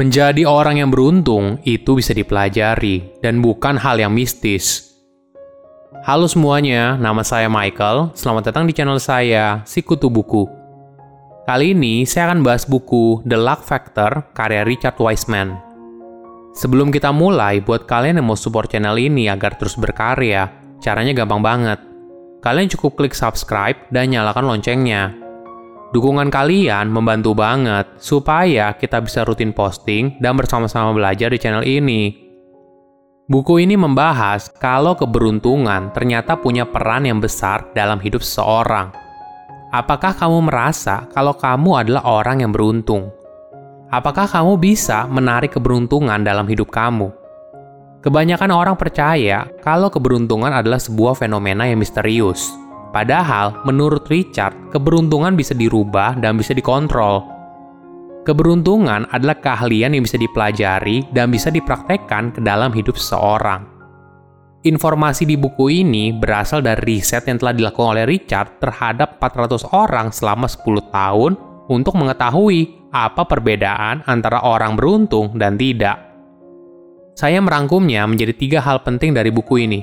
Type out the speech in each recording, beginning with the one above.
Menjadi orang yang beruntung itu bisa dipelajari dan bukan hal yang mistis. Halo semuanya, nama saya Michael. Selamat datang di channel saya, Sikutu Buku. Kali ini saya akan bahas buku The Luck Factor karya Richard Wiseman. Sebelum kita mulai, buat kalian yang mau support channel ini agar terus berkarya, caranya gampang banget. Kalian cukup klik subscribe dan nyalakan loncengnya Dukungan kalian membantu banget supaya kita bisa rutin posting dan bersama-sama belajar di channel ini. Buku ini membahas kalau keberuntungan ternyata punya peran yang besar dalam hidup seseorang. Apakah kamu merasa kalau kamu adalah orang yang beruntung? Apakah kamu bisa menarik keberuntungan dalam hidup kamu? Kebanyakan orang percaya kalau keberuntungan adalah sebuah fenomena yang misterius Padahal, menurut Richard, keberuntungan bisa dirubah dan bisa dikontrol. Keberuntungan adalah keahlian yang bisa dipelajari dan bisa dipraktekkan ke dalam hidup seseorang. Informasi di buku ini berasal dari riset yang telah dilakukan oleh Richard terhadap 400 orang selama 10 tahun untuk mengetahui apa perbedaan antara orang beruntung dan tidak. Saya merangkumnya menjadi tiga hal penting dari buku ini.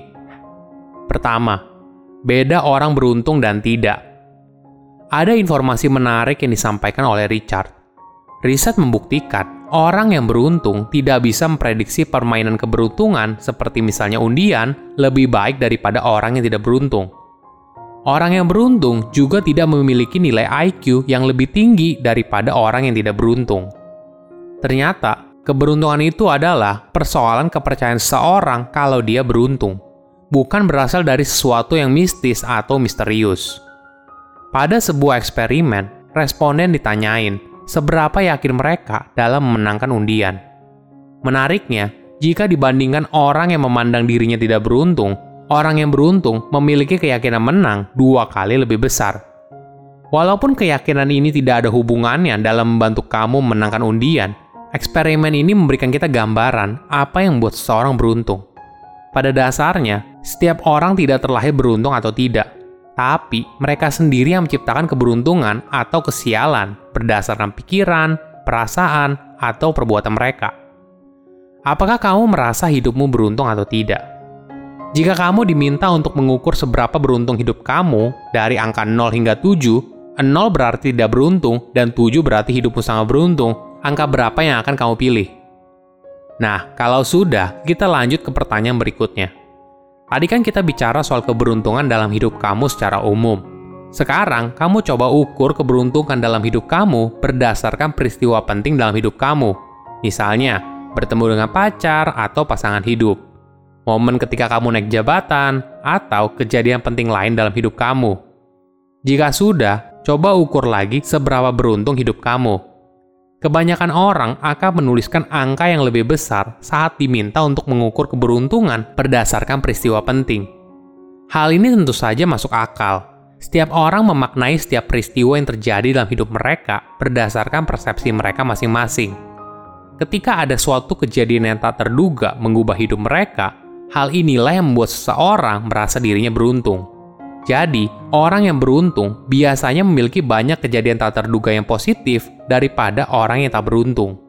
Pertama, beda orang beruntung dan tidak. Ada informasi menarik yang disampaikan oleh Richard. Riset membuktikan orang yang beruntung tidak bisa memprediksi permainan keberuntungan seperti misalnya undian lebih baik daripada orang yang tidak beruntung. Orang yang beruntung juga tidak memiliki nilai IQ yang lebih tinggi daripada orang yang tidak beruntung. Ternyata, keberuntungan itu adalah persoalan kepercayaan seorang kalau dia beruntung bukan berasal dari sesuatu yang mistis atau misterius. Pada sebuah eksperimen, responden ditanyain seberapa yakin mereka dalam memenangkan undian. Menariknya, jika dibandingkan orang yang memandang dirinya tidak beruntung, orang yang beruntung memiliki keyakinan menang dua kali lebih besar. Walaupun keyakinan ini tidak ada hubungannya dalam membantu kamu menangkan undian, eksperimen ini memberikan kita gambaran apa yang membuat seseorang beruntung. Pada dasarnya, setiap orang tidak terlahir beruntung atau tidak, tapi mereka sendiri yang menciptakan keberuntungan atau kesialan berdasarkan pikiran, perasaan, atau perbuatan mereka. Apakah kamu merasa hidupmu beruntung atau tidak? Jika kamu diminta untuk mengukur seberapa beruntung hidup kamu dari angka 0 hingga 7, 0 berarti tidak beruntung dan 7 berarti hidupmu sangat beruntung, angka berapa yang akan kamu pilih? Nah, kalau sudah, kita lanjut ke pertanyaan berikutnya. Tadi kan kita bicara soal keberuntungan dalam hidup kamu secara umum. Sekarang, kamu coba ukur keberuntungan dalam hidup kamu berdasarkan peristiwa penting dalam hidup kamu. Misalnya, bertemu dengan pacar atau pasangan hidup. Momen ketika kamu naik jabatan, atau kejadian penting lain dalam hidup kamu. Jika sudah, coba ukur lagi seberapa beruntung hidup kamu. Kebanyakan orang akan menuliskan angka yang lebih besar saat diminta untuk mengukur keberuntungan berdasarkan peristiwa penting. Hal ini tentu saja masuk akal. Setiap orang memaknai setiap peristiwa yang terjadi dalam hidup mereka berdasarkan persepsi mereka masing-masing. Ketika ada suatu kejadian yang tak terduga mengubah hidup mereka, hal inilah yang membuat seseorang merasa dirinya beruntung. Jadi, orang yang beruntung biasanya memiliki banyak kejadian tak terduga yang positif daripada orang yang tak beruntung.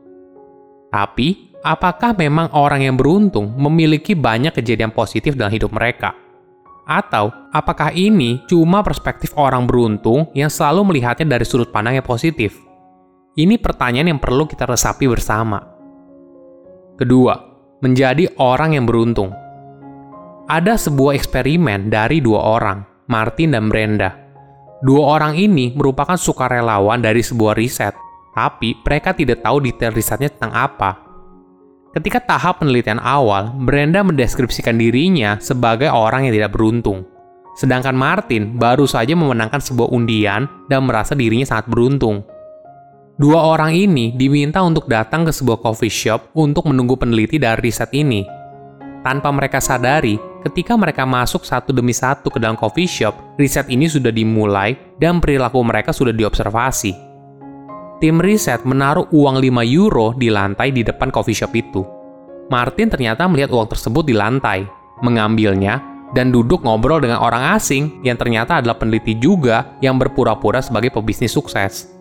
Tapi, apakah memang orang yang beruntung memiliki banyak kejadian positif dalam hidup mereka? Atau, apakah ini cuma perspektif orang beruntung yang selalu melihatnya dari sudut pandang yang positif? Ini pertanyaan yang perlu kita resapi bersama. Kedua, menjadi orang yang beruntung. Ada sebuah eksperimen dari dua orang Martin dan Brenda. Dua orang ini merupakan sukarelawan dari sebuah riset, tapi mereka tidak tahu detail risetnya tentang apa. Ketika tahap penelitian awal, Brenda mendeskripsikan dirinya sebagai orang yang tidak beruntung. Sedangkan Martin baru saja memenangkan sebuah undian dan merasa dirinya sangat beruntung. Dua orang ini diminta untuk datang ke sebuah coffee shop untuk menunggu peneliti dari riset ini. Tanpa mereka sadari, ketika mereka masuk satu demi satu ke dalam coffee shop, riset ini sudah dimulai dan perilaku mereka sudah diobservasi. Tim riset menaruh uang 5 euro di lantai di depan coffee shop itu. Martin ternyata melihat uang tersebut di lantai, mengambilnya, dan duduk ngobrol dengan orang asing yang ternyata adalah peneliti juga yang berpura-pura sebagai pebisnis sukses.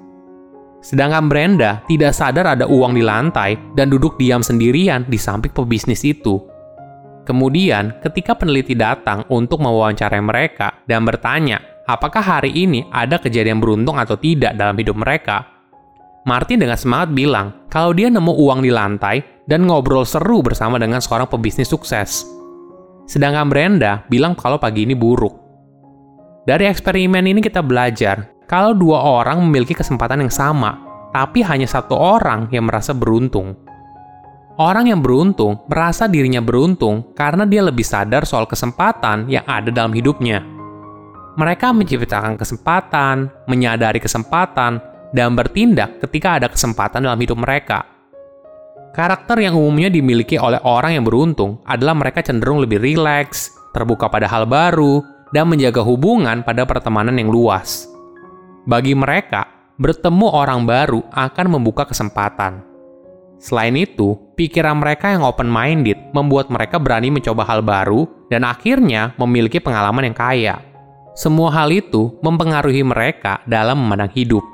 Sedangkan Brenda tidak sadar ada uang di lantai dan duduk diam sendirian di samping pebisnis itu. Kemudian, ketika peneliti datang untuk mewawancarai mereka dan bertanya apakah hari ini ada kejadian beruntung atau tidak dalam hidup mereka, Martin dengan semangat bilang kalau dia nemu uang di lantai dan ngobrol seru bersama dengan seorang pebisnis sukses. Sedangkan Brenda bilang kalau pagi ini buruk. Dari eksperimen ini kita belajar kalau dua orang memiliki kesempatan yang sama, tapi hanya satu orang yang merasa beruntung. Orang yang beruntung merasa dirinya beruntung karena dia lebih sadar soal kesempatan yang ada dalam hidupnya. Mereka menciptakan kesempatan, menyadari kesempatan, dan bertindak ketika ada kesempatan dalam hidup mereka. Karakter yang umumnya dimiliki oleh orang yang beruntung adalah mereka cenderung lebih rileks, terbuka pada hal baru, dan menjaga hubungan pada pertemanan yang luas. Bagi mereka, bertemu orang baru akan membuka kesempatan Selain itu, pikiran mereka yang open-minded membuat mereka berani mencoba hal baru dan akhirnya memiliki pengalaman yang kaya. Semua hal itu mempengaruhi mereka dalam memandang hidup.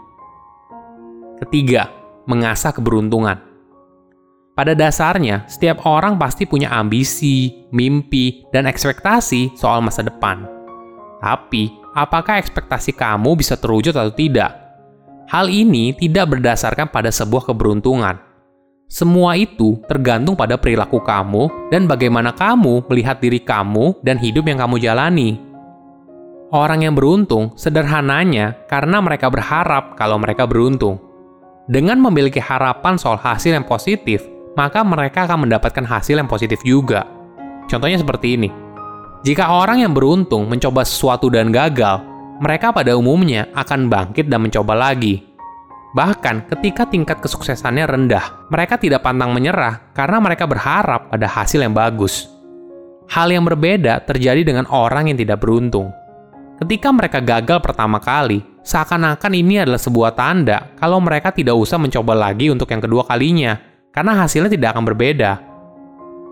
Ketiga, mengasah keberuntungan. Pada dasarnya, setiap orang pasti punya ambisi, mimpi, dan ekspektasi soal masa depan. Tapi, apakah ekspektasi kamu bisa terwujud atau tidak? Hal ini tidak berdasarkan pada sebuah keberuntungan, semua itu tergantung pada perilaku kamu dan bagaimana kamu melihat diri kamu dan hidup yang kamu jalani. Orang yang beruntung sederhananya karena mereka berharap kalau mereka beruntung. Dengan memiliki harapan soal hasil yang positif, maka mereka akan mendapatkan hasil yang positif juga. Contohnya seperti ini. Jika orang yang beruntung mencoba sesuatu dan gagal, mereka pada umumnya akan bangkit dan mencoba lagi Bahkan ketika tingkat kesuksesannya rendah, mereka tidak pantang menyerah karena mereka berharap pada hasil yang bagus. Hal yang berbeda terjadi dengan orang yang tidak beruntung. Ketika mereka gagal pertama kali, seakan-akan ini adalah sebuah tanda kalau mereka tidak usah mencoba lagi untuk yang kedua kalinya, karena hasilnya tidak akan berbeda.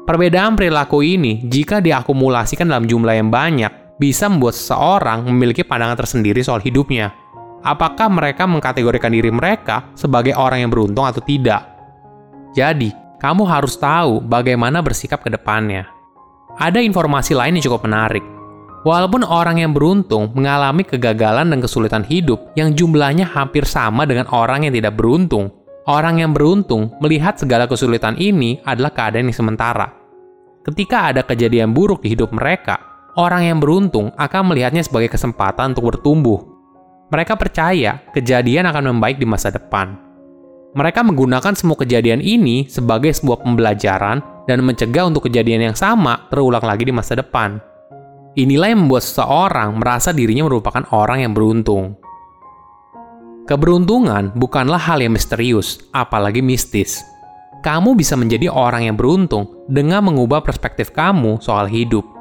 Perbedaan perilaku ini, jika diakumulasikan dalam jumlah yang banyak, bisa membuat seseorang memiliki pandangan tersendiri soal hidupnya apakah mereka mengkategorikan diri mereka sebagai orang yang beruntung atau tidak. Jadi, kamu harus tahu bagaimana bersikap ke depannya. Ada informasi lain yang cukup menarik. Walaupun orang yang beruntung mengalami kegagalan dan kesulitan hidup yang jumlahnya hampir sama dengan orang yang tidak beruntung, orang yang beruntung melihat segala kesulitan ini adalah keadaan yang sementara. Ketika ada kejadian buruk di hidup mereka, orang yang beruntung akan melihatnya sebagai kesempatan untuk bertumbuh mereka percaya kejadian akan membaik di masa depan. Mereka menggunakan semua kejadian ini sebagai sebuah pembelajaran dan mencegah untuk kejadian yang sama terulang lagi di masa depan. Inilah yang membuat seseorang merasa dirinya merupakan orang yang beruntung. Keberuntungan bukanlah hal yang misterius, apalagi mistis. Kamu bisa menjadi orang yang beruntung dengan mengubah perspektif kamu soal hidup.